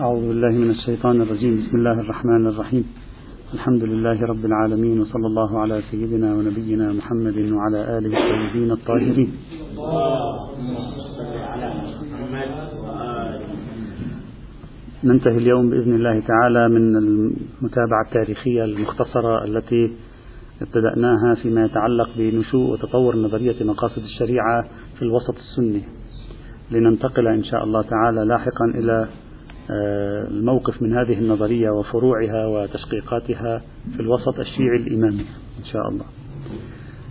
أعوذ بالله من الشيطان الرجيم. بسم الله الرحمن الرحيم. الحمد لله رب العالمين وصلى الله على سيدنا ونبينا محمد وعلى آله الطيبين الطاهرين. ننتهي اليوم بإذن الله تعالى من المتابعة التاريخية المختصرة التي ابتدأناها فيما يتعلق بنشوء وتطور نظرية مقاصد الشريعة في الوسط السني. لننتقل إن شاء الله تعالى لاحقا إلى الموقف من هذه النظرية وفروعها وتشقيقاتها في الوسط الشيعي الإمامي إن شاء الله.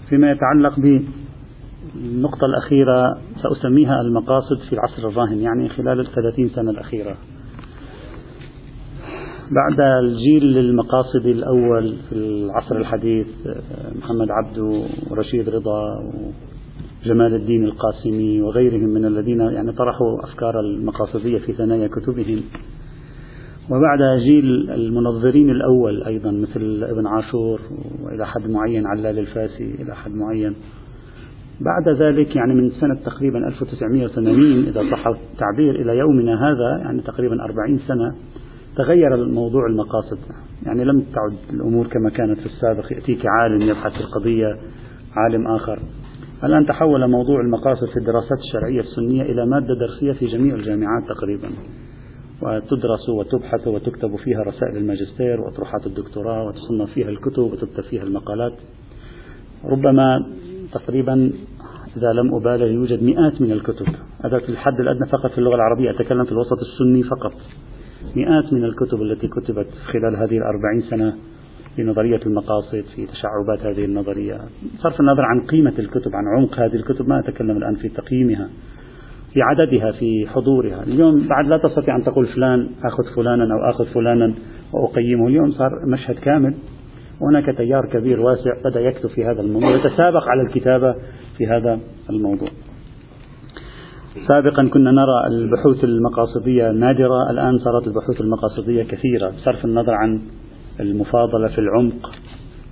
فيما يتعلق بالنقطة الأخيرة سأسميها المقاصد في العصر الراهن يعني خلال الثلاثين سنة الأخيرة. بعد الجيل المقاصدي الأول في العصر الحديث آه، محمد عبده ورشيد رضا جمال الدين القاسمي وغيرهم من الذين يعني طرحوا أفكار المقاصدية في ثنايا كتبهم. وبعد جيل المنظرين الأول أيضا مثل ابن عاشور وإلى حد معين علال الفاسي إلى حد معين. بعد ذلك يعني من سنة تقريبا 1980 إذا صح التعبير إلى يومنا هذا يعني تقريبا 40 سنة تغير الموضوع المقاصد. يعني لم تعد الأمور كما كانت في السابق يأتيك عالم يبحث في القضية عالم آخر. الآن تحول موضوع المقاصد في الدراسات الشرعية السنية إلى مادة درسية في جميع الجامعات تقريبا. وتدرس وتبحث وتكتب فيها رسائل الماجستير وأطروحات الدكتوراه وتصنف فيها الكتب وتكتب فيها المقالات. ربما تقريبا إذا لم أبالغ يوجد مئات من الكتب. هذا في الحد الأدنى فقط في اللغة العربية أتكلم في الوسط السني فقط. مئات من الكتب التي كتبت خلال هذه الأربعين سنة في نظرية المقاصد في تشعبات هذه النظرية. صرف النظر عن قيمة الكتب عن عمق هذه الكتب ما أتكلم الآن في تقييمها في عددها في حضورها. اليوم بعد لا تستطيع أن تقول فلان أخذ فلانا أو أخذ فلانا وأقيمه. اليوم صار مشهد كامل. وهناك تيار كبير واسع بدأ يكتب في هذا الموضوع يتسابق على الكتابة في هذا الموضوع. سابقا كنا نرى البحوث المقاصدية نادرة الآن صارت البحوث المقاصدية كثيرة. بصرف النظر عن المفاضلة في العمق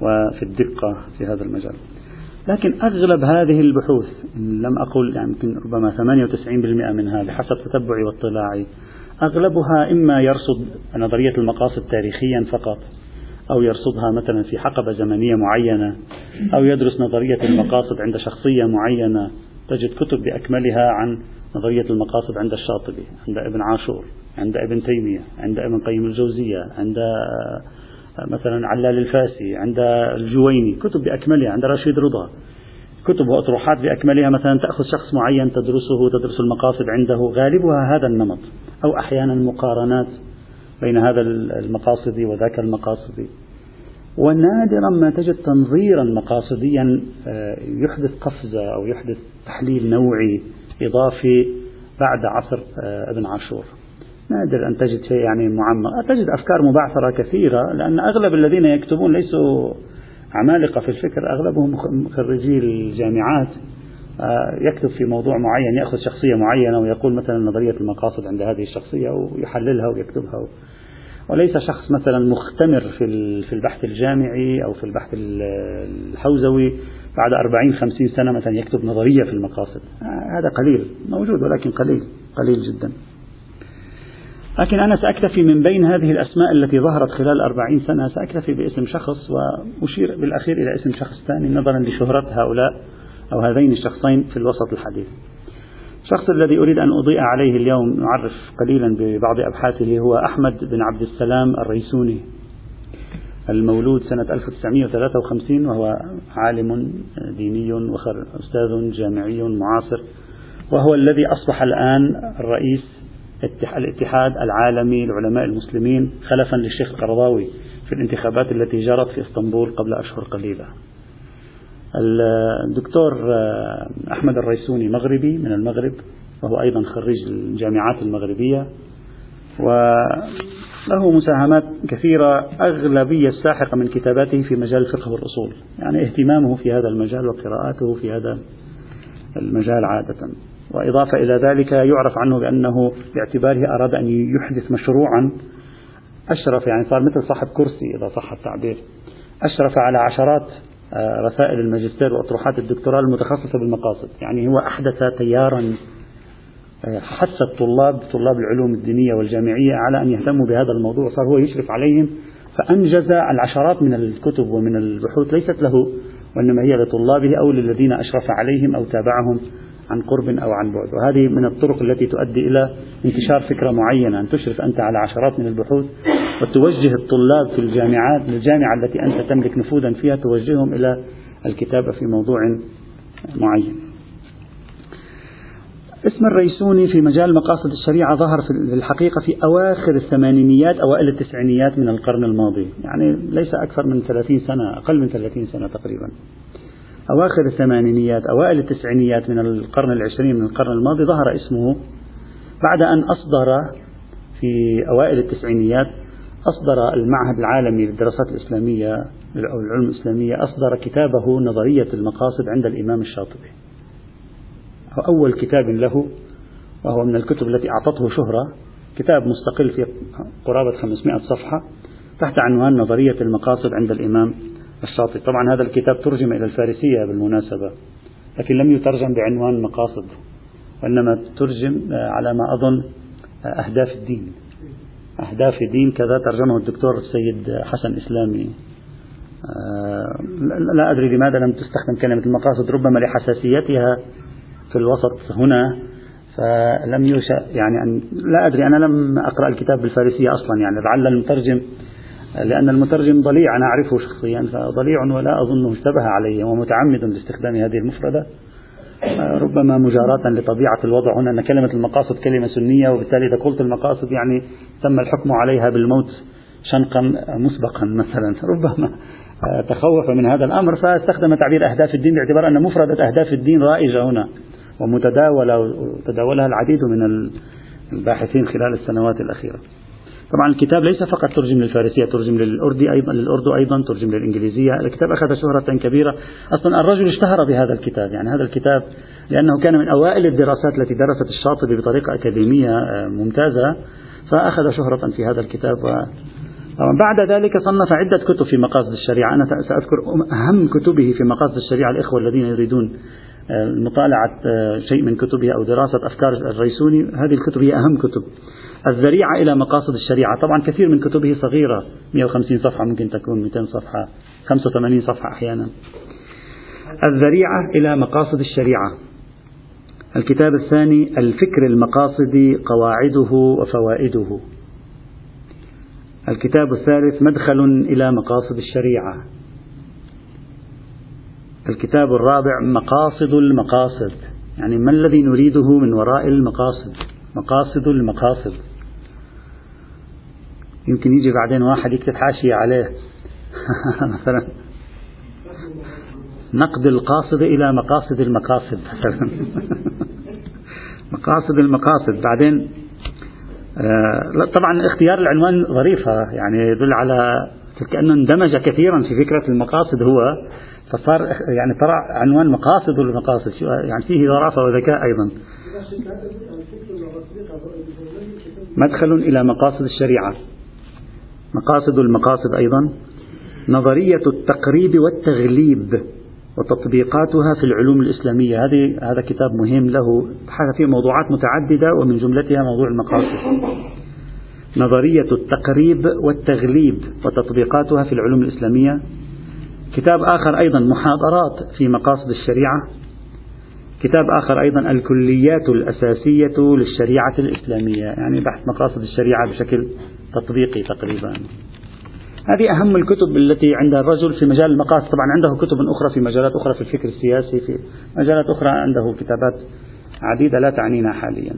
وفي الدقة في هذا المجال. لكن أغلب هذه البحوث لم أقل يعني يمكن ربما 98% منها بحسب تتبعي واطلاعي أغلبها إما يرصد نظرية المقاصد تاريخيا فقط أو يرصدها مثلا في حقبة زمنية معينة أو يدرس نظرية المقاصد عند شخصية معينة. تجد كتب بأكملها عن نظرية المقاصد عند الشاطبي عند ابن عاشور عند ابن تيمية عند ابن قيم الجوزية عند مثلا علال الفاسي عند الجويني كتب بأكملها عند رشيد رضا. كتب وأطروحات بأكملها مثلا تأخذ شخص معين تدرسه تدرس المقاصد عنده غالبها هذا النمط. أو أحيانا مقارنات بين هذا المقاصدي وذاك المقاصدي. ونادرا ما تجد تنظيرا مقاصديا آه، يحدث قفزة أو يحدث تحليل نوعي إضافي بعد عصر آه، ابن عاشور. نادر أن تجد شيء يعني معمق. تجد أفكار مبعثرة كثيرة لأن أغلب الذين يكتبون ليسوا عمالقة في الفكر أغلبهم خريجي الجامعات آه، يكتب في موضوع معين يأخذ شخصية معينة ويقول مثلا نظرية المقاصد عند هذه الشخصية ويحللها ويكتبها. وليس شخص مثلا مختمر في في البحث الجامعي أو في البحث الحوزوي بعد أربعين خمسين سنة مثلا يكتب نظرية في المقاصد. آه، هذا قليل موجود ولكن قليل قليل جدا. لكن أنا سأكتفي من بين هذه الأسماء التي ظهرت خلال أربعين سنة سأكتفي باسم شخص وأشير بالأخير إلى اسم شخص ثاني نظرا لشهرة هؤلاء أو هذين الشخصين في الوسط الحديث. الشخص الذي أريد أن أضيء عليه اليوم نعرف قليلا ببعض أبحاثه هو أحمد بن عبد السلام الريسوني المولود سنة 1953 وهو عالم ديني وأستاذ جامعي معاصر وهو الذي أصبح الآن الرئيس الاتحاد العالمي لعلماء المسلمين خلفا للشيخ القرضاوي في الانتخابات التي جرت في إسطنبول قبل أشهر قليلة. الدكتور آه، أحمد الريسوني مغربي من المغرب وهو أيضا خريج الجامعات المغربية وله مساهمات كثيرة أغلبية الساحقة من كتاباته في مجال الفقه والأصول. يعني اهتمامه في هذا المجال وقراءاته في هذا المجال عادة. وإضافة إلى ذلك يعرف عنه بأنه باعتباره أراد أن يحدث مشروعا. أشرف يعني صار مثل صاحب كرسي إذا صح التعبير. أشرف على عشرات آه، رسائل الماجستير وأطروحات الدكتوراه المتخصصة بالمقاصد. يعني هو أحدث تيارا حث الطلاب طلاب العلوم الدينية والجامعية على أن يهتموا بهذا الموضوع. صار هو يشرف عليهم فأنجز العشرات من الكتب ومن البحوث ليست له وإنما هي لطلابه أو للذين أشرف عليهم أو تابعهم. عن قرب أو عن بعد. وهذه من الطرق التي تؤدي إلى انتشار فكرة معينة أن تشرف أنت على عشرات من البحوث وتوجه الطلاب في الجامعات الجامعة التي أنت تملك نفوذا فيها توجههم إلى الكتابة في موضوع معين. اسم الريسوني في مجال مقاصد الشريعة ظهر في الحقيقة في أواخر الثمانينيات أوائل التسعينيات من القرن الماضي. يعني ليس أكثر من 30 سنة أقل من 30 سنة تقريبا. أواخر الثمانينيات أوائل التسعينيات من القرن العشرين من القرن الماضي ظهر اسمه بعد أن أصدر في أوائل التسعينيات أصدر المعهد العالمي للدراسات الإسلامية أو العلوم الإسلامية أصدر كتابه نظرية المقاصد عند الإمام الشاطبي. هو أول كتاب له وهو من الكتب التي أعطته شهرة كتاب مستقل في قرابة 500 صفحة تحت عنوان نظرية المقاصد عند الإمام الشاطبي طبعا هذا الكتاب ترجم إلى الفارسية بالمناسبة لكن لم يترجم بعنوان مقاصد وإنما ترجم على ما أظن أهداف الدين. أهداف الدين كذا ترجمه الدكتور السيد حسن إسلامي. آه، لا أدري لماذا لم تستخدم كلمة المقاصد ربما لحساسيتها في الوسط هنا فلم يشأ يعني أن لا أدري أنا لم أقرأ الكتاب بالفارسية أصلا يعني لعل المترجم لأن المترجم ضليع أنا أعرفه شخصيا فضليع ولا أظنه اشتبه علي ومتعمد لاستخدام هذه المفردة. ربما مجاراة لطبيعة الوضع هنا أن كلمة المقاصد كلمة سنية وبالتالي إذا قلت المقاصد يعني تم الحكم عليها بالموت شنقا مسبقا مثلا. ربما تخوف من هذا الأمر فاستخدم تعبير أهداف الدين باعتبار أن مفردة أهداف الدين رائجة هنا ومتداولة وتداولها العديد من الباحثين خلال السنوات الأخيرة. طبعا الكتاب ليس فقط ترجم للفارسية ترجم للأردي أيضا للأردو أيضا ترجم للإنجليزية. الكتاب أخذ شهرة كبيرة. أصلا الرجل اشتهر بهذا الكتاب. يعني هذا الكتاب لأنه كان من أوائل الدراسات التي درست الشاطبي بطريقة أكاديمية آه، ممتازة. فأخذ شهرة في هذا الكتاب. و بعد ذلك صنف عدة كتب في مقاصد الشريعة. أنا سأذكر أهم كتبه في مقاصد الشريعة الإخوة الذين يريدون آه، مطالعة آه، شيء من كتبه أو دراسة أفكار الريسوني. هذه الكتب هي أهم كتب. الذريعة إلى مقاصد الشريعة. طبعا كثير من كتبه صغيرة 150 صفحة ممكن تكون 200 صفحة 85 صفحة أحيانا. الذريعة إلى مقاصد الشريعة. الكتاب الثاني الفكر المقاصدي قواعده وفوائده. الكتاب الثالث مدخل إلى مقاصد الشريعة. الكتاب الرابع مقاصد المقاصد. يعني ما الذي نريده من وراء المقاصد؟ مقاصد المقاصد. يمكن يجي بعدين واحد يكتب حاشية عليه. مثلا نقد القاصد إلى مقاصد المقاصد. مثلا مقاصد المقاصد. بعدين آه طبعا اختيار العنوان ظريفة يعني يدل على كأنه اندمج كثيرا في فكرة المقاصد هو فصار يعني طلع عنوان مقاصد المقاصد. يعني فيه ظرافة وذكاء أيضا. مدخل إلى مقاصد الشريعة. مقاصد المقاصد أيضا. نظرية التقريب والتغليب وتطبيقاتها في العلوم الإسلامية. هذه هذا كتاب مهم له. بحث فيه موضوعات متعددة ومن جملتها موضوع المقاصد. نظرية التقريب والتغليب وتطبيقاتها في العلوم الإسلامية. كتاب آخر أيضا محاضرات في مقاصد الشريعة. كتاب آخر أيضا الكليات الأساسية للشريعة الإسلامية. يعني بحث مقاصد الشريعة بشكل تطبيقي تقريبا. هذه أهم الكتب التي عند الرجل في مجال المقاصد. طبعا عنده كتب أخرى في مجالات أخرى في الفكر السياسي في مجالات أخرى عنده كتابات عديدة لا تعنينا حاليا.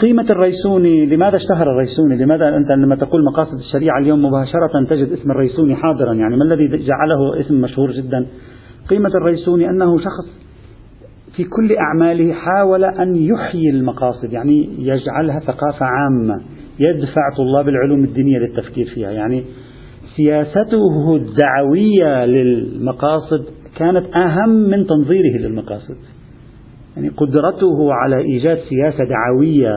قيمة الريسوني لماذا اشتهر الريسوني؟ لماذا أنت لما تقول مقاصد الشريعة اليوم مباشرة تجد اسم الريسوني حاضرا؟ يعني ما الذي جعله اسم مشهور جدا؟ قيمة الريسوني أنه شخص في كل أعماله حاول أن يحيي المقاصد يعني يجعلها ثقافة عامة. يدفع طلاب العلوم الدينية للتفكير فيها. يعني سياسته الدعوية للمقاصد كانت أهم من تنظيره للمقاصد. يعني قدرته على إيجاد سياسة دعوية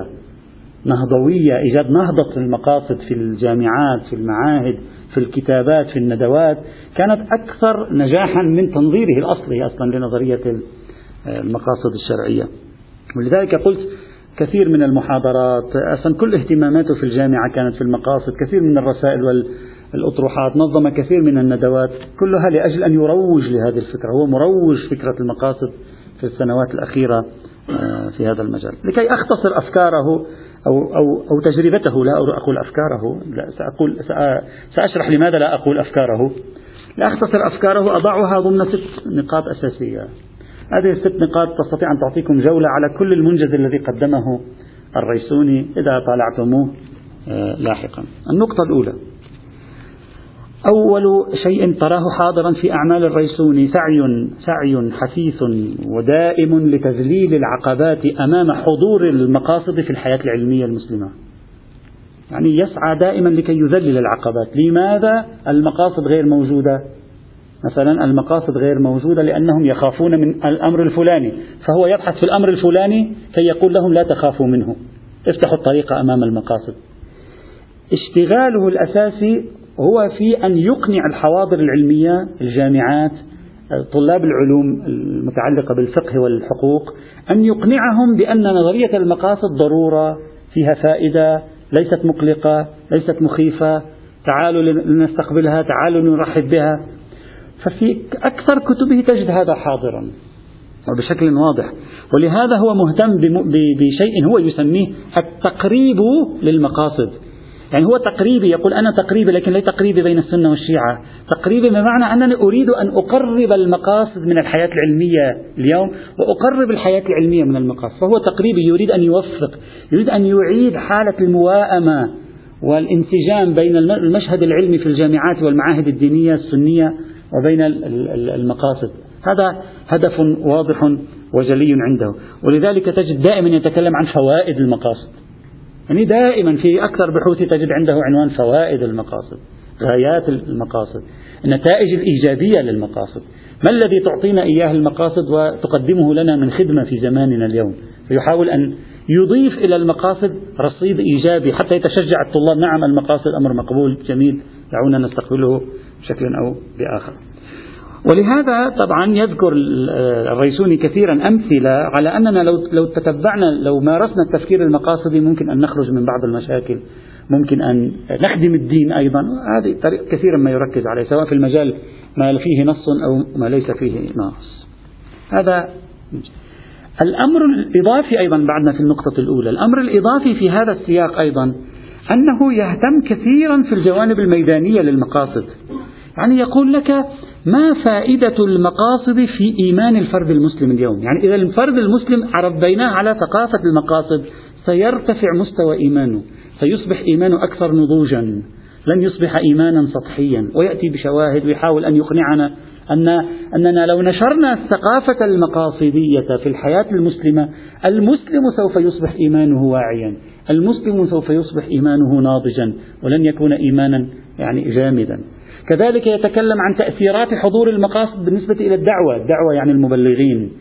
نهضوية إيجاد نهضة المقاصد في الجامعات في المعاهد في الكتابات في الندوات كانت أكثر نجاحا من تنظيره الأصلي أصلا لنظرية المقاصد الشرعية. ولذلك قلت كثير من المحاضرات أصلا كل اهتماماته في الجامعة كانت في المقاصد كثير من الرسائل والأطروحات نظم كثير من الندوات كلها لأجل أن يروج لهذه الفكرة هو مروج فكرة المقاصد في السنوات الأخيرة آه، في هذا المجال. لكي أختصر أفكاره أو, أو, أو تجربته لا أقول أفكاره لا سأقول سأشرح لماذا لا أقول أفكاره. لأختصر أفكاره أضعها ضمن ست نقاط أساسية. هذه الست نقاط تستطيع أن تعطيكم جولة على كل المنجز الذي قدمه الريسوني إذا طالعتموه آه، لاحقا النقطة الأولى أول شيء تراه حاضرا في أعمال الريسوني سعي سعي حثيث ودائم لتذليل العقبات أمام حضور المقاصد في الحياة العلمية المسلمة. يعني يسعى دائما لكي يذلل العقبات، لماذا المقاصد غير موجودة؟ مثلا المقاصد غير موجودة لأنهم يخافون من الأمر الفلاني، فهو يبحث في الأمر الفلاني كي يقول لهم لا تخافوا منه، افتحوا الطريق أمام المقاصد. اشتغاله الأساسي هو في أن يقنع الحواضر العلمية الجامعات طلاب العلوم المتعلقة بالفقه والحقوق أن يقنعهم بأن نظرية المقاصد ضرورة فيها فائدة ليست مقلقة ليست مخيفة تعالوا لنستقبلها تعالوا نرحب بها ففي أكثر كتبه تجد هذا حاضرا وبشكل واضح. ولهذا هو مهتم بشيء هو يسميه التقريب للمقاصد. يعني هو تقريبي يقول أنا تقريبي لكن ليس تقريبي بين السنة والشيعة. تقريبي بمعنى أنني أريد أن أقرب المقاصد من الحياة العلمية اليوم وأقرب الحياة العلمية من المقاصد. فهو تقريبي يريد أن يوفق يريد أن يعيد حالة المواءمة والانسجام بين المشهد العلمي في الجامعات والمعاهد الدينية السنية وبين المقاصد. هذا هدف واضح وجلي عنده. ولذلك تجد دائما يتكلم عن فوائد المقاصد. يعني دائما في أكثر بحوثي تجد عنده عنوان فوائد المقاصد غايات المقاصد النتائج الإيجابية للمقاصد. ما الذي تعطينا إياه المقاصد وتقدمه لنا من خدمة في زماننا اليوم؟ فيحاول أن يضيف إلى المقاصد رصيد إيجابي حتى يتشجع الطلاب. نعم المقاصد أمر مقبول جميل. دعونا نستقبله بشكل أو بآخر. ولهذا طبعا يذكر الريسوني كثيرا أمثلة على أننا لو لو تتبعنا لو مارسنا التفكير المقاصدي ممكن أن نخرج من بعض المشاكل. ممكن أن نخدم الدين أيضا. هذه طريقة كثيرا ما يركز عليه سواء في المجال ما فيه نص أو ما ليس فيه نص. هذا الأمر الإضافي أيضا بعدنا في النقطة الأولى. الأمر الإضافي في هذا السياق أيضا أنه يهتم كثيرا في الجوانب الميدانية للمقاصد. يعني يقول لك ما فائدة المقاصد في إيمان الفرد المسلم اليوم؟ يعني إذا الفرد المسلم ربيناه على ثقافة المقاصد سيرتفع مستوى إيمانه سيصبح إيمانه أكثر نضوجا لن يصبح إيمانا سطحيا ويأتي بشواهد ويحاول أن يقنعنا أن أننا لو نشرنا الثقافة المقاصدية في الحياة المسلمة المسلم سوف يصبح إيمانه واعيا المسلم سوف يصبح إيمانه ناضجا ولن يكون إيمانا يعني جامدا. كذلك يتكلم عن تأثيرات حضور المقاصد بالنسبة إلى الدعوة الدعوة يعني المبلغين.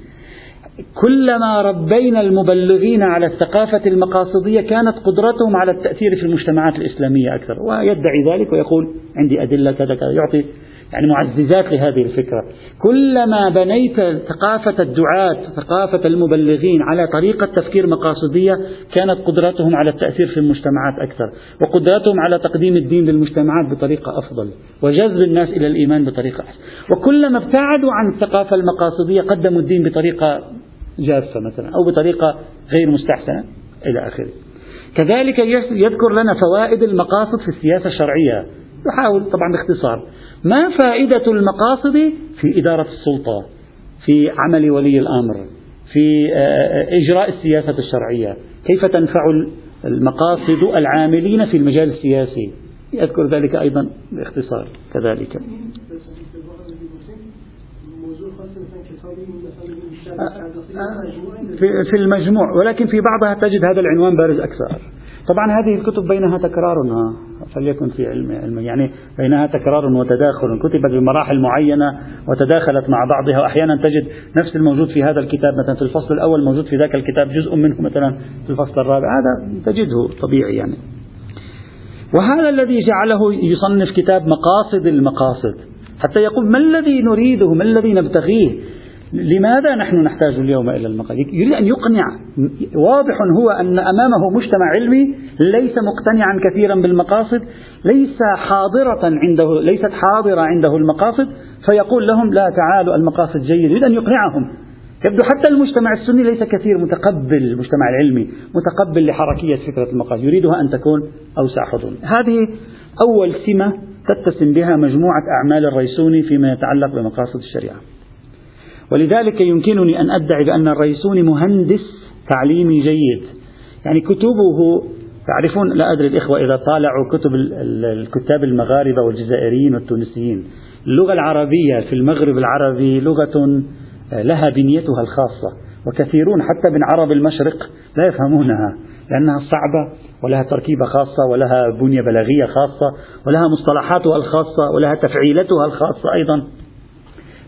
كلما ربينا المبلغين على الثقافة المقاصدية كانت قدرتهم على التأثير في المجتمعات الإسلامية أكثر ويدعي ذلك ويقول عندي أدلة كذا كذا يعطي يعني معززات لهذه الفكرة. كلما بنيت ثقافة الدعاة ثقافة المبلغين على طريقة تفكير مقاصدية كانت قدرتهم على التأثير في المجتمعات أكثر وقدرتهم على تقديم الدين للمجتمعات بطريقة أفضل وجذب الناس إلى الإيمان بطريقة أحسن. وكلما ابتعدوا عن الثقافة المقاصدية قدموا الدين بطريقة جافة مثلا أو بطريقة غير مستحسنة إلى آخره. كذلك يذكر لنا فوائد المقاصد في السياسة الشرعية. يحاول طبعا باختصار. ما فائدة المقاصد في إدارة السلطة في عمل ولي الأمر في آه، آه، إجراء السياسة الشرعية؟ كيف تنفع المقاصد العاملين في المجال السياسي؟ يذكر ذلك أيضا باختصار كذلك. في المجموع ولكن في بعضها تجد هذا العنوان بارز أكثر. طبعا هذه الكتب بينها تكرار فليكن في علم, علم. يعني بينها تكرار وتداخل كتبت بمراحل معينة وتداخلت مع بعضها وأحيانا تجد نفس الموجود في هذا الكتاب مثلا في الفصل الأول موجود في ذاك الكتاب جزء منه مثلا في الفصل الرابع. هذا تجده طبيعي يعني. وهذا الذي جعله يصنف كتاب مقاصد المقاصد حتى يقول ما الذي نريده ما الذي نبتغيه؟ لماذا نحن نحتاج اليوم إلى المقاصد يريد أن يقنع. واضح هو أن أمامه مجتمع علمي ليس مقتنعا كثيرا بالمقاصد ليس حاضرة عنده ليست حاضرة عنده المقاصد فيقول لهم لا تعالوا المقاصد جيد يريد أن يقنعهم. يبدو حتى المجتمع السني ليس كثير متقبل المجتمع العلمي متقبل لحركية فكرة المقاصد. يريدها أن تكون أوسع حضور هذه أول سمة تتسم بها مجموعة أعمال الريسوني فيما يتعلق بمقاصد الشريعة. ولذلك يمكنني أن أدعي بأن الريسوني مهندس تعليمي جيد. يعني كتبه تعرفون لا أدري الإخوة إذا طالعوا كتب الكتاب المغاربة والجزائريين والتونسيين. اللغة العربية في المغرب العربي لغة لها بنيتها الخاصة. وكثيرون حتى من عرب المشرق لا يفهمونها لأنها صعبة ولها تركيبة خاصة ولها بنية بلاغية خاصة ولها مصطلحاتها الخاصة ولها تفعيلتها الخاصة أيضا.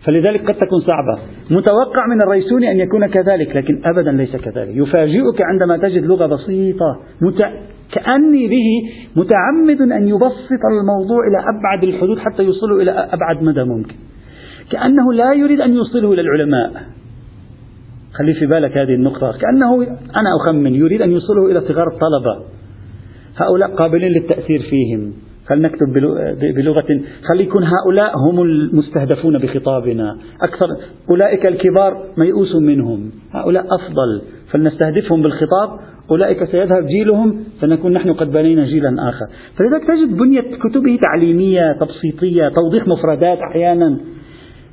فلذلك قد تكون صعبة. متوقع من الريسوني أن يكون كذلك لكن أبدا ليس كذلك. يفاجئك عندما تجد لغة بسيطة. مت... كأني به متعمد أن يبسط الموضوع إلى أبعد الحدود حتى يوصله إلى أبعد مدى ممكن. كأنه لا يريد أن يوصله إلى العلماء. خلي في بالك هذه النقطة. كأنه أنا أخمن يريد أن يوصله إلى صغار الطلبة. هؤلاء قابلين للتأثير فيهم. فلنكتب بلغة. خلي يكون هؤلاء هم المستهدفون بخطابنا. أكثر أولئك الكبار ميؤوس منهم. هؤلاء أفضل. فلنستهدفهم بالخطاب. أولئك سيذهب جيلهم. سنكون نحن قد بنينا جيلا آخر. فلذلك تجد بنية كتبه تعليمية تبسيطية توضيح مفردات أحيانا.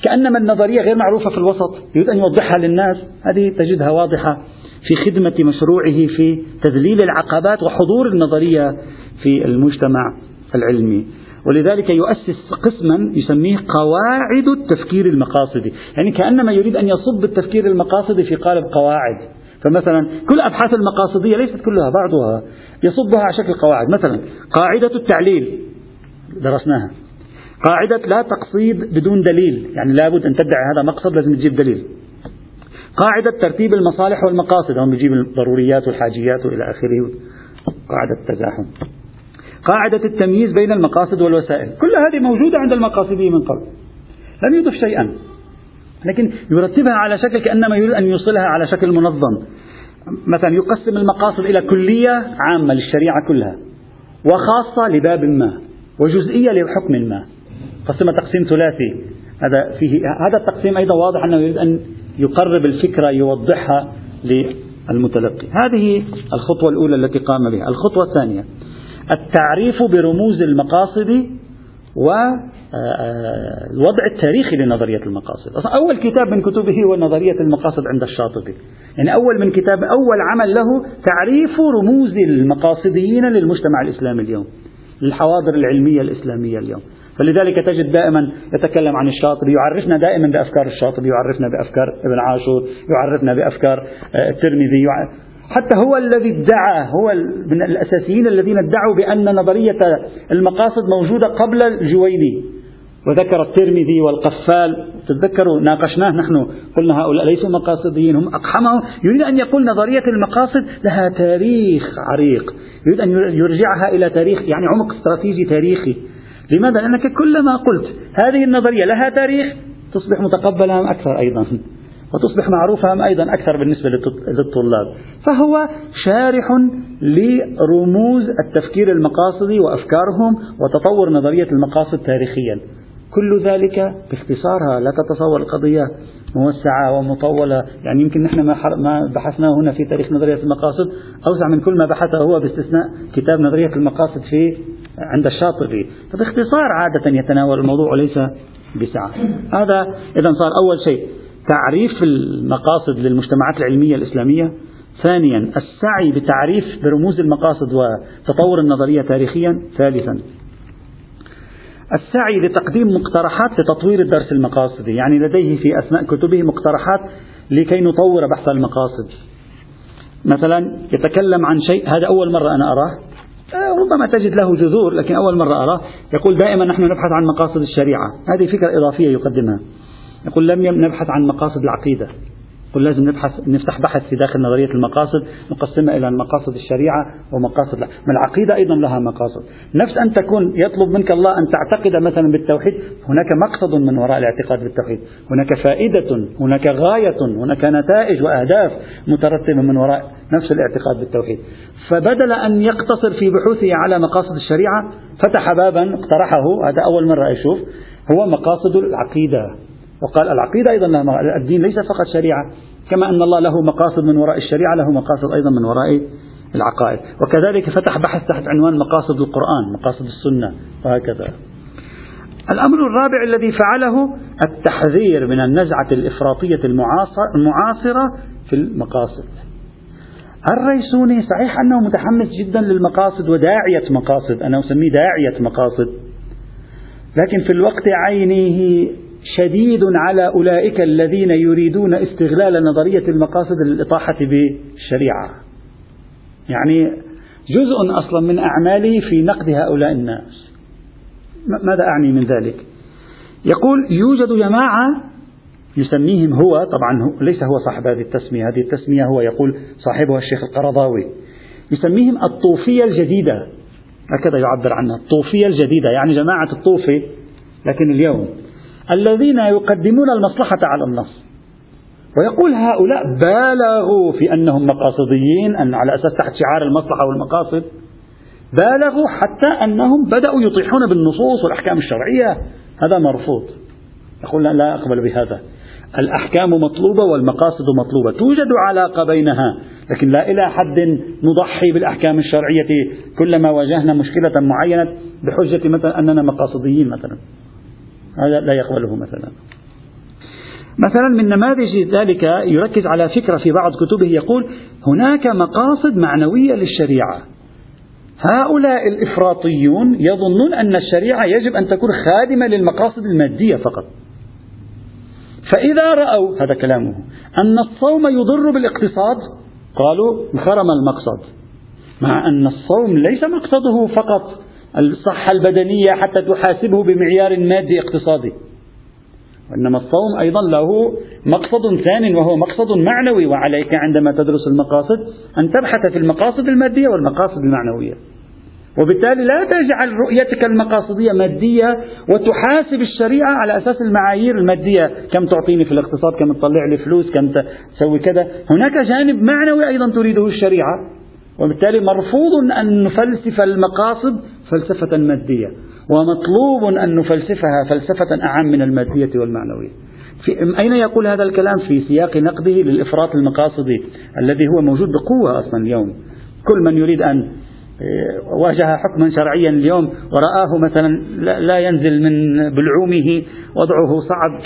كأنما النظرية غير معروفة في الوسط. يريد أن يوضحها للناس. هذه تجدها واضحة في خدمة مشروعه في تذليل العقبات وحضور النظرية في المجتمع. العلمي ولذلك يؤسس قسما يسميه قواعد التفكير المقاصدي. يعني كأنما يريد أن يصب التفكير المقاصدي في قالب قواعد. فمثلا كل أبحاث المقاصدية ليست كلها بعضها يصبها على شكل قواعد. مثلا قاعدة التعليل درسناها. قاعدة لا تقصيد بدون دليل يعني لابد أن تدعي هذا مقصد لازم تجيب دليل. قاعدة ترتيب المصالح والمقاصد هم بيجيب الضروريات والحاجيات وإلى آخره. قاعدة التزاحم قاعدة التمييز بين المقاصد والوسائل. كل هذه موجودة عند المقاصدي من قبل. لم يضف شيئا. لكن يرتبها على شكل كأنما يريد أن يوصلها على شكل منظم. مثلا يقسم المقاصد إلى كلية عامة للشريعة كلها وخاصة لباب ما وجزئية لحكم ما. قسم تقسيم ثلاثي. هذا فيه هذا التقسيم أيضا واضح أنه يريد أن يقرب الفكرة يوضحها للمتلقي. هذه الخطوة الأولى التي قام بها. الخطوة الثانية التعريف برموز المقاصد والوضع التاريخي لنظرية المقاصد. أصلا أول كتاب من كتبه هو نظرية المقاصد عند الشاطبي. يعني أول من كتاب أول عمل له تعريف رموز المقاصديين للمجتمع الإسلامي اليوم للحواضر العلمية الإسلامية اليوم. فلذلك تجد دائما يتكلم عن الشاطبي يعرفنا دائما بأفكار الشاطبي يعرفنا بأفكار ابن عاشور يعرفنا بأفكار آه، الترمذي حتى هو الذي ادعى هو من الأساسيين الذين ادعوا بأن نظرية المقاصد موجودة قبل الجويني. وذكر الترمذي والقفال تتذكروا ناقشناه نحن قلنا هؤلاء ليسوا مقاصديين هم أقحمهم. يريد أن يقول نظرية المقاصد لها تاريخ عريق. يريد أن يرجعها إلى تاريخ يعني عمق استراتيجي تاريخي. لماذا؟ لأنك كلما قلت هذه النظرية لها تاريخ تصبح متقبلة أكثر أيضا. وتصبح معروفة أيضا أكثر بالنسبة للطلاب. فهو شارح لرموز التفكير المقاصدي وأفكارهم وتطور نظرية المقاصد تاريخيا. كل ذلك باختصارها. لا تتصور القضية موسعة ومطولة. يعني يمكن نحن ما بحثناه هنا في تاريخ نظرية المقاصد. أوسع من كل ما بحثه هو باستثناء كتاب نظرية المقاصد في عند الشاطبي. فباختصار عادة يتناول الموضوع وليس بسعة. هذا إذا صار أول شيء. تعريف المقاصد للمجتمعات العلمية الإسلامية. ثانيا السعي بتعريف برموز المقاصد وتطور النظرية تاريخيا. ثالثا السعي لتقديم مقترحات لتطوير الدرس المقاصدي يعني لديه في أثناء كتبه مقترحات لكي نطور بحث المقاصد. مثلا يتكلم عن شيء هذا أول مرة أنا أراه. آه، ربما تجد له جذور لكن أول مرة أراه. يقول دائما نحن نبحث عن مقاصد الشريعة. هذه فكرة إضافية يقدمها. يقول لم نبحث عن مقاصد العقيدة. قل لازم نبحث نفتح بحث في داخل نظرية المقاصد نقسمها إلى مقاصد الشريعة ومقاصد. ما العقيدة أيضا لها مقاصد. نفس أن تكون يطلب منك الله أن تعتقد مثلا بالتوحيد هناك مقصد من وراء الاعتقاد بالتوحيد. هناك فائدة هناك غاية هناك نتائج وأهداف مترتبة من وراء نفس الاعتقاد بالتوحيد. فبدل أن يقتصر في بحوثه على مقاصد الشريعة فتح بابا اقترحه هذا أول مرة أشوف هو مقاصد العقيدة. وقال العقيدة أيضا الدين ليس فقط شريعة كما أن الله له مقاصد من وراء الشريعة له مقاصد أيضا من وراء العقائد. وكذلك فتح بحث تحت عنوان مقاصد القرآن مقاصد السنة وهكذا. الأمر الرابع الذي فعله التحذير من النزعة الإفراطية المعاصرة في المقاصد. الريسوني صحيح أنه متحمس جدا للمقاصد وداعية مقاصد أنا أسميه داعية مقاصد. لكن في الوقت عينه شديد على أولئك الذين يريدون استغلال نظرية المقاصد للإطاحة بالشريعة. يعني جزء أصلا من أعمالي في نقد هؤلاء الناس. ماذا أعني من ذلك؟ يقول يوجد جماعة يسميهم هو طبعا ليس هو صاحب هذه التسمية. هذه التسمية هو يقول صاحبها الشيخ القرضاوي. يسميهم الطوفية الجديدة. هكذا يعبر عنها. الطوفية الجديدة يعني جماعة الطوفي لكن اليوم. الذين يقدمون المصلحة على النص. ويقول هؤلاء بالغوا في أنهم مقاصديين أن على أساس تحت شعار المصلحة والمقاصد بالغوا حتى أنهم بدأوا يطيحون بالنصوص والأحكام الشرعية. هذا مرفوض. يقول لا, أقبل بهذا. الأحكام مطلوبة والمقاصد مطلوبة. توجد علاقة بينها لكن لا إلى حد نضحي بالأحكام الشرعية. كلما واجهنا مشكلة معينة بحجة مثلا أننا مقاصديين مثلا. هذا لا يقبله مثلا. مثلا من نماذج ذلك يركز على فكرة في بعض كتبه يقول هناك مقاصد معنوية للشريعة. هؤلاء الإفراطيون يظنون أن الشريعة يجب أن تكون خادمة للمقاصد المادية فقط. فإذا رأوا هذا كلامه أن الصوم يضر بالاقتصاد قالوا انخرم المقصد مع أن الصوم ليس مقصده فقط. الصحة البدنية حتى تحاسبه بمعيار مادي اقتصادي. وإنما الصوم أيضا له مقصد ثاني وهو مقصد معنوي. وعليك عندما تدرس المقاصد أن تبحث في المقاصد المادية والمقاصد المعنوية. وبالتالي لا تجعل رؤيتك المقاصدية مادية وتحاسب الشريعة على أساس المعايير المادية. كم تعطيني في الاقتصاد كم تطلع لي فلوس كم تسوي كذا. هناك جانب معنوي أيضا تريده الشريعة. وبالتالي مرفوض أن نفلسف المقاصد فلسفة مادية ومطلوب أن نفلسفها فلسفة أعم من المادية والمعنوية. في أين يقول هذا الكلام؟ في سياق نقده للإفراط المقاصدي الذي هو موجود بقوة أصلا اليوم. كل من يريد أن آه، واجه حكما شرعيا اليوم ورآه مثلا لا ينزل من بلعومه وضعه صعب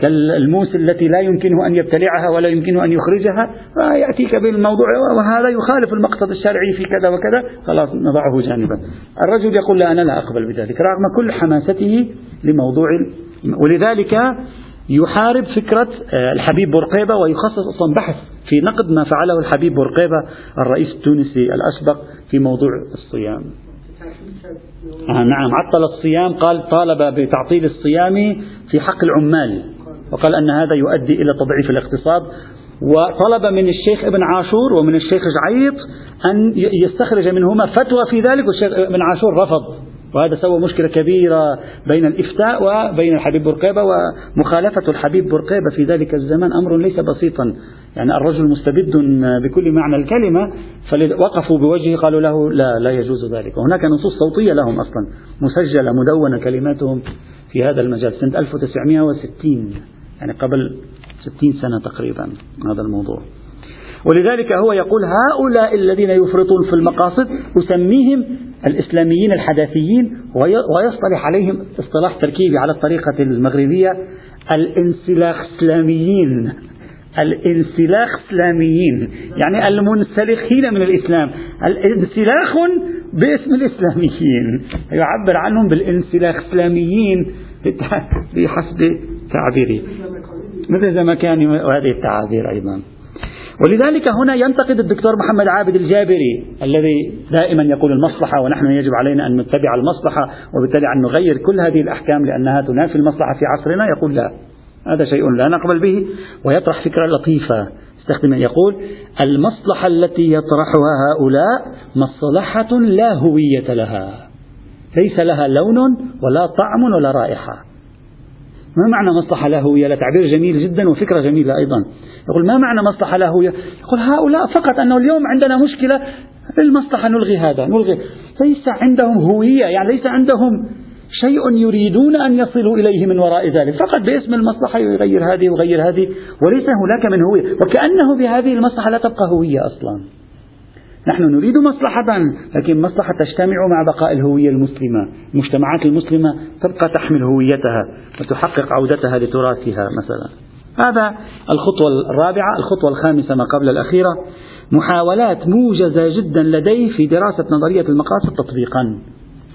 كالموس التي لا يمكنه أن يبتلعها ولا يمكنه أن يخرجها فيأتيك بالموضوع وهذا يخالف المقصد الشرعي في كذا وكذا خلاص نضعه جانبا. الرجل يقول لا أنا لا أقبل بذلك رغم كل حماسته لموضوع ولذلك يحارب فكرة آه، الحبيب بورقيبة ويخصص أصلا بحث في نقد ما فعله الحبيب بورقيبة الرئيس التونسي الأسبق في موضوع الصيام. آه نعم عطل الصيام قال طالب بتعطيل الصيام في حق العمال. وقال أن هذا يؤدي إلى تضعيف الاقتصاد. وطلب من الشيخ ابن عاشور ومن الشيخ جعيط أن يستخرج منهما فتوى في ذلك والشيخ ابن عاشور رفض. وهذا سوى مشكلة كبيرة بين الإفتاء وبين الحبيب برقيبة ومخالفة الحبيب برقيبة في ذلك الزمان أمر ليس بسيطا. يعني الرجل مستبد بكل معنى الكلمة فوقفوا بوجهه قالوا له لا لا يجوز ذلك. وهناك نصوص صوتية لهم أصلا مسجلة مدونة كلماتهم في هذا المجال سنة 1960 يعني قبل ستين سنة تقريبا هذا الموضوع. ولذلك هو يقول هؤلاء الذين يفرطون في المقاصد أسميهم الإسلاميين الحداثيين ويصطلح عليهم اصطلاح تركيبي على الطريقة المغربية الانسلاخ إسلاميين الانسلاخ إسلاميين يعني المنسلخين من الإسلام. الانسلاخ باسم الإسلاميين يعبر عنهم بالانسلاخ إسلاميين بحسب تعبيره مثل زمكاني وهذه التعابير أيضا؟ ولذلك هنا ينتقد الدكتور محمد عابد الجابري الذي دائما يقول المصلحة ونحن يجب علينا أن نتبع المصلحة وبالتالي أن نغير كل هذه الأحكام لأنها تنافي المصلحة في عصرنا. يقول لا هذا شيء لا نقبل به ويطرح فكرة لطيفة. استخدم يقول المصلحة التي يطرحها هؤلاء مصلحة لا هوية لها ليس لها لون ولا طعم ولا رائحة. ما معنى مصلحة لا هوية؟ تعبير جميل جدا وفكرة جميلة أيضا. يقول ما معنى مصلحة لا هوية؟ يقول هؤلاء فقط أنه اليوم عندنا مشكلة المصلحة نلغي هذا نلغي. ليس عندهم هوية يعني ليس عندهم شيء يريدون أن يصلوا إليه من وراء ذلك. فقط باسم المصلحة يغير هذه ويغير هذه وليس هناك من هوية. وكأنه بهذه المصلحة لا تبقى هوية أصلا. نحن نريد مصلحة لكن مصلحة تجتمع مع بقاء الهوية المسلمة. المجتمعات المسلمة تبقى تحمل هويتها وتحقق عودتها لتراثها مثلا. هذا الخطوة الرابعة. الخطوة الخامسة ما قبل الأخيرة. محاولات موجزة جدا لديه في دراسة نظرية المقاصد تطبيقا.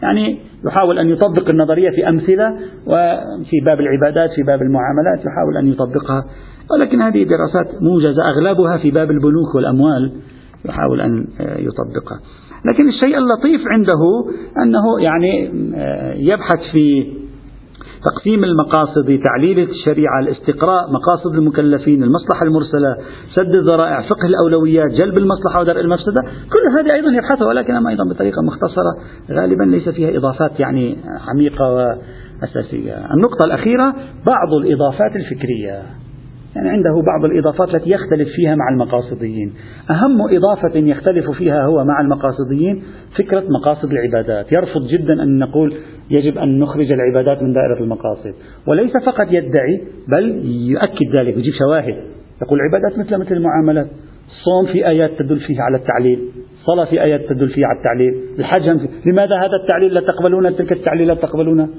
يعني يحاول أن يطبق النظرية في أمثلة وفي باب العبادات في باب المعاملات يحاول أن يطبقها. ولكن هذه دراسات موجزة أغلبها في باب البنوك والأموال. يحاول أن يطبقها. لكن الشيء اللطيف عنده أنه يعني يبحث في تقسيم المقاصد تعليل الشريعة الاستقراء مقاصد المكلفين المصلحة المرسلة سد الذرائع فقه الأولويات جلب المصلحة ودرء المفسدة. كل هذه أيضا يبحثها ولكن أيضا بطريقة مختصرة غالبا ليس فيها إضافات يعني عميقة وأساسية. النقطة الأخيرة بعض الإضافات الفكرية. يعني عنده بعض الإضافات التي يختلف فيها مع المقاصديين. أهم إضافة يختلف فيها هو مع المقاصديين فكرة مقاصد العبادات. يرفض جدا أن نقول يجب أن نخرج العبادات من دائرة المقاصد. وليس فقط يدعي بل يؤكد ذلك يجيب شواهد. يقول العبادات مثل مثل المعاملات. الصوم في آيات تدل فيه على التعليل. صلاة في آيات تدل فيه على التعليل. الحج لماذا هذا التعليل لا تقبلون؟ تلك التعليل لا تقبلونه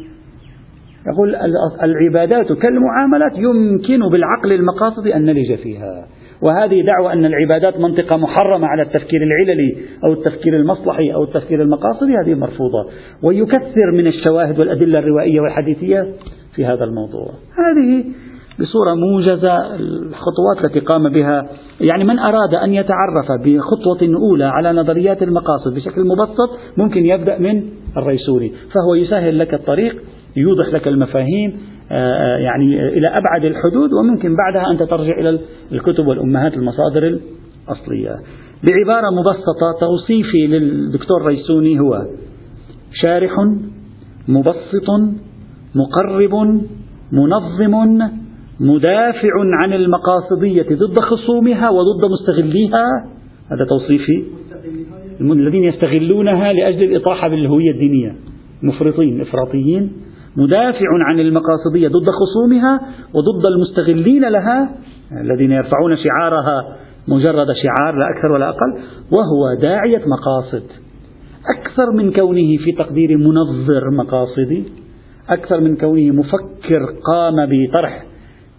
يقول العبادات كالمعاملات يمكن بالعقل المقاصد أن نلج فيها. وهذه دعوة أن العبادات منطقة محرمة على التفكير العللي أو التفكير المصلحي أو التفكير المقاصدي هذه مرفوضة. ويكثر من الشواهد والأدلة الروائية والحديثية في هذا الموضوع. هذه بصورة موجزة الخطوات التي قام بها. يعني من أراد أن يتعرف بخطوة أولى على نظريات المقاصد بشكل مبسط ممكن يبدأ من الريسوني فهو يسهل لك الطريق يوضح لك المفاهيم آه، آه، يعني إلى أبعد الحدود وممكن بعدها أنت ترجع إلى الكتب والأمهات المصادر الأصلية. بعبارة مبسطة توصيفي للدكتور ريسوني هو شارح مبسط مقرب منظم مدافع عن المقاصدية ضد خصومها وضد مستغليها. هذا توصيفي الذين يستغلونها لأجل الإطاحة بالهوية الدينية. مفرطين إفراطيين. مدافع عن المقاصدية ضد خصومها وضد المستغلين لها الذين يرفعون شعارها مجرد شعار لا أكثر ولا أقل وهو داعية مقاصد. أكثر من كونه في تقدير منظر مقاصدي أكثر من كونه مفكر قام بطرح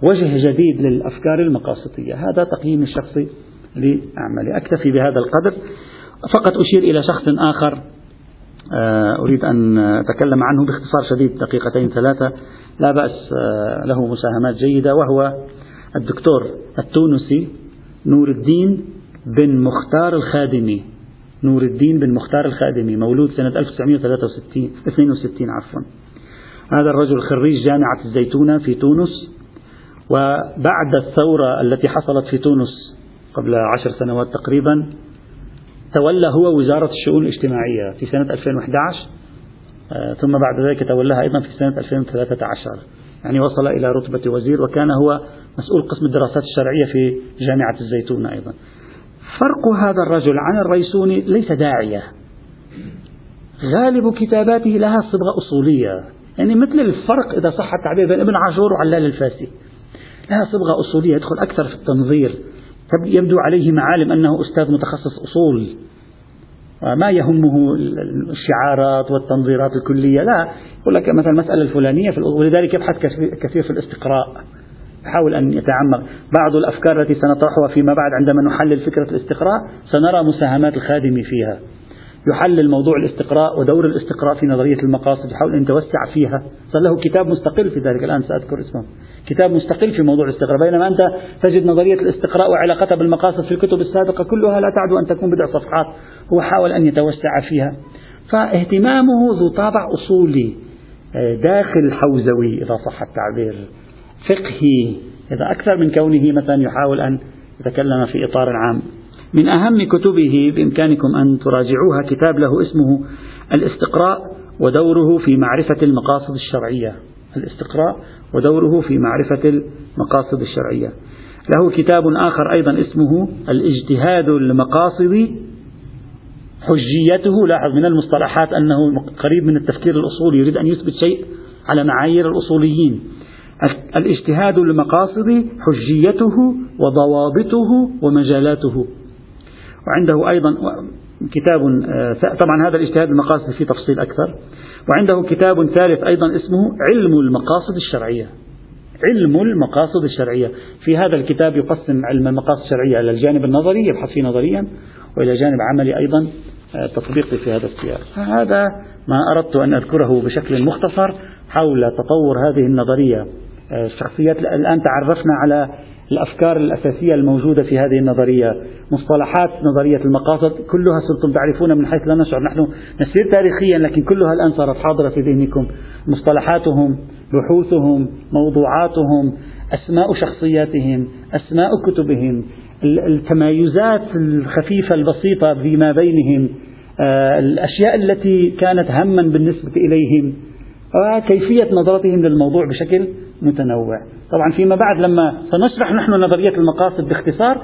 وجه جديد للأفكار المقاصدية. هذا تقييم الشخصي لأعمالي أكتفي بهذا القدر. فقط أشير إلى شخص آخر. أريد أن أتكلم عنه باختصار شديد دقيقتين ثلاثة. لا بأس آه، له مساهمات جيدة وهو الدكتور التونسي نور الدين بن مختار الخادمي. نور الدين بن مختار الخادمي مولود سنة 1963 62 عفوا. هذا الرجل خريج جامعة الزيتونة في تونس وبعد الثورة التي حصلت في تونس قبل عشر سنوات تقريبا تولى هو وزارة الشؤون الاجتماعية في سنة 2011 آه، ثم بعد ذلك تولاها أيضا في سنة 2013 يعني وصل إلى رتبة وزير وكان هو مسؤول قسم الدراسات الشرعية في جامعة الزيتونة أيضا. فرق هذا الرجل عن الريسوني ليس داعية. غالب كتاباته لها صبغة أصولية. يعني مثل الفرق إذا صح التعبير بين ابن عاشور وعلال الفاسي. لها صبغة أصولية يدخل أكثر في التنظير. يبدو عليه معالم أنه أستاذ متخصص أصول. ما يهمه الشعارات والتنظيرات الكلية لا. يقول لك مثلا المسألة الفلانية في ولذلك يبحث كثير في الاستقراء. يحاول أن يتعمق. بعض الأفكار التي سنطرحها فيما بعد عندما نحلل فكرة الاستقراء سنرى مساهمات الخادم فيها. يحلل موضوع الاستقراء ودور الاستقراء في نظرية المقاصد يحاول أن يتوسع فيها. صار له كتاب مستقل في ذلك الآن سأذكر اسمه. كتاب مستقل في موضوع الاستقراء. بينما أنت تجد نظرية الاستقراء وعلاقتها بالمقاصد في الكتب السابقة كلها لا تعد أن تكون بضع صفحات. هو حاول أن يتوسع فيها. فاهتمامه ذو طابع أصولي آه، داخل حوزوي إذا صح التعبير. فقهي هذا أكثر من كونه مثلا يحاول أن يتكلم في إطار عام. من أهم كتبه بإمكانكم أن تراجعوها كتاب له اسمه الاستقراء ودوره في معرفة المقاصد الشرعية. الاستقراء ودوره في معرفة المقاصد الشرعية. له كتاب آخر أيضا اسمه الاجتهاد المقاصدي حجيته. لاحظ من المصطلحات أنه قريب من التفكير الأصولي يريد أن يثبت شيء على معايير الأصوليين. الاجتهاد المقاصدي حجيته وضوابطه ومجالاته. وعنده أيضا كتاب طبعا هذا الاجتهاد المقاصدي فيه تفصيل أكثر. وعنده كتاب ثالث أيضا اسمه علم المقاصد الشرعية. علم المقاصد الشرعية. في هذا الكتاب يقسم علم المقاصد الشرعية إلى الجانب النظري يبحث فيه نظريا وإلى جانب عملي أيضا آه، تطبيقي في هذا السياق. هذا ما أردت أن أذكره بشكل مختصر حول تطور هذه النظرية آه، الشخصيات. الآن تعرفنا على الأفكار الأساسية الموجودة في هذه النظرية مصطلحات نظرية المقاصد كلها صرتم تعرفون من حيث لا نشعر. نحن نسير تاريخيا لكن كلها الآن صارت حاضرة في ذهنكم. مصطلحاتهم بحوثهم موضوعاتهم أسماء شخصياتهم أسماء كتبهم التمايزات الخفيفة البسيطة فيما بينهم آه، الأشياء التي كانت هما بالنسبة إليهم وكيفية نظرتهم للموضوع بشكل متنوع. طبعا فيما بعد لما سنشرح نحن نظرية المقاصد باختصار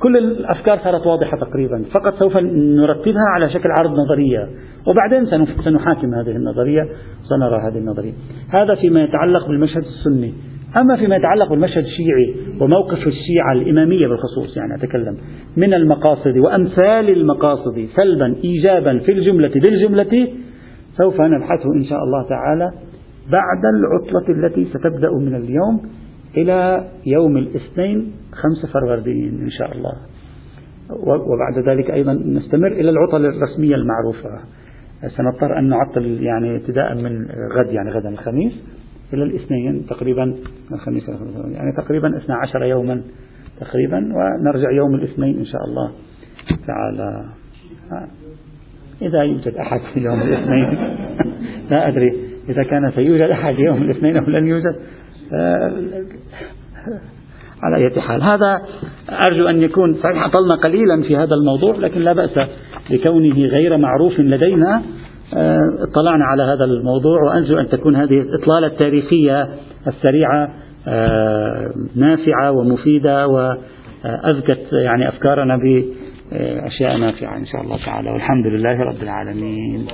كل الأفكار صارت واضحة تقريبا. فقط سوف نرتبها على شكل عرض نظرية. وبعدين سنحاكم هذه النظرية سنرى هذه النظرية. هذا فيما يتعلق بالمشهد السني. أما فيما يتعلق بالمشهد الشيعي وموقف الشيعة الإمامية بالخصوص يعني أتكلم من المقاصد وأمثال المقاصد سلبا إيجابا في الجملة بالجملة سوف نبحثه إن شاء الله تعالى بعد العطلة التي ستبدأ من اليوم إلى يوم الاثنين خمسة فروردين إن شاء الله. وبعد ذلك أيضا نستمر إلى العطل الرسمية المعروفة. سنضطر أن نعطل يعني ابتداء من غد يعني غدا الخميس إلى الاثنين تقريبا الخميس يعني تقريبا 12 يوما تقريبا ونرجع يوم الاثنين إن شاء الله تعالى. إذا يوجد أحد في يوم الاثنين. لا أدري. إذا كان سيوجد أحد يوم الاثنين أو لن يوجد على أي حال. هذا أرجو أن يكون صحيح أطلنا قليلا في هذا الموضوع لكن لا بأس لكونه غير معروف لدينا. آه، اطلعنا على هذا الموضوع وأرجو أن تكون هذه الإطلالة التاريخية السريعة آه، نافعة ومفيدة وأذكت يعني أفكارنا بأشياء نافعة إن شاء الله تعالى. والحمد لله رب العالمين.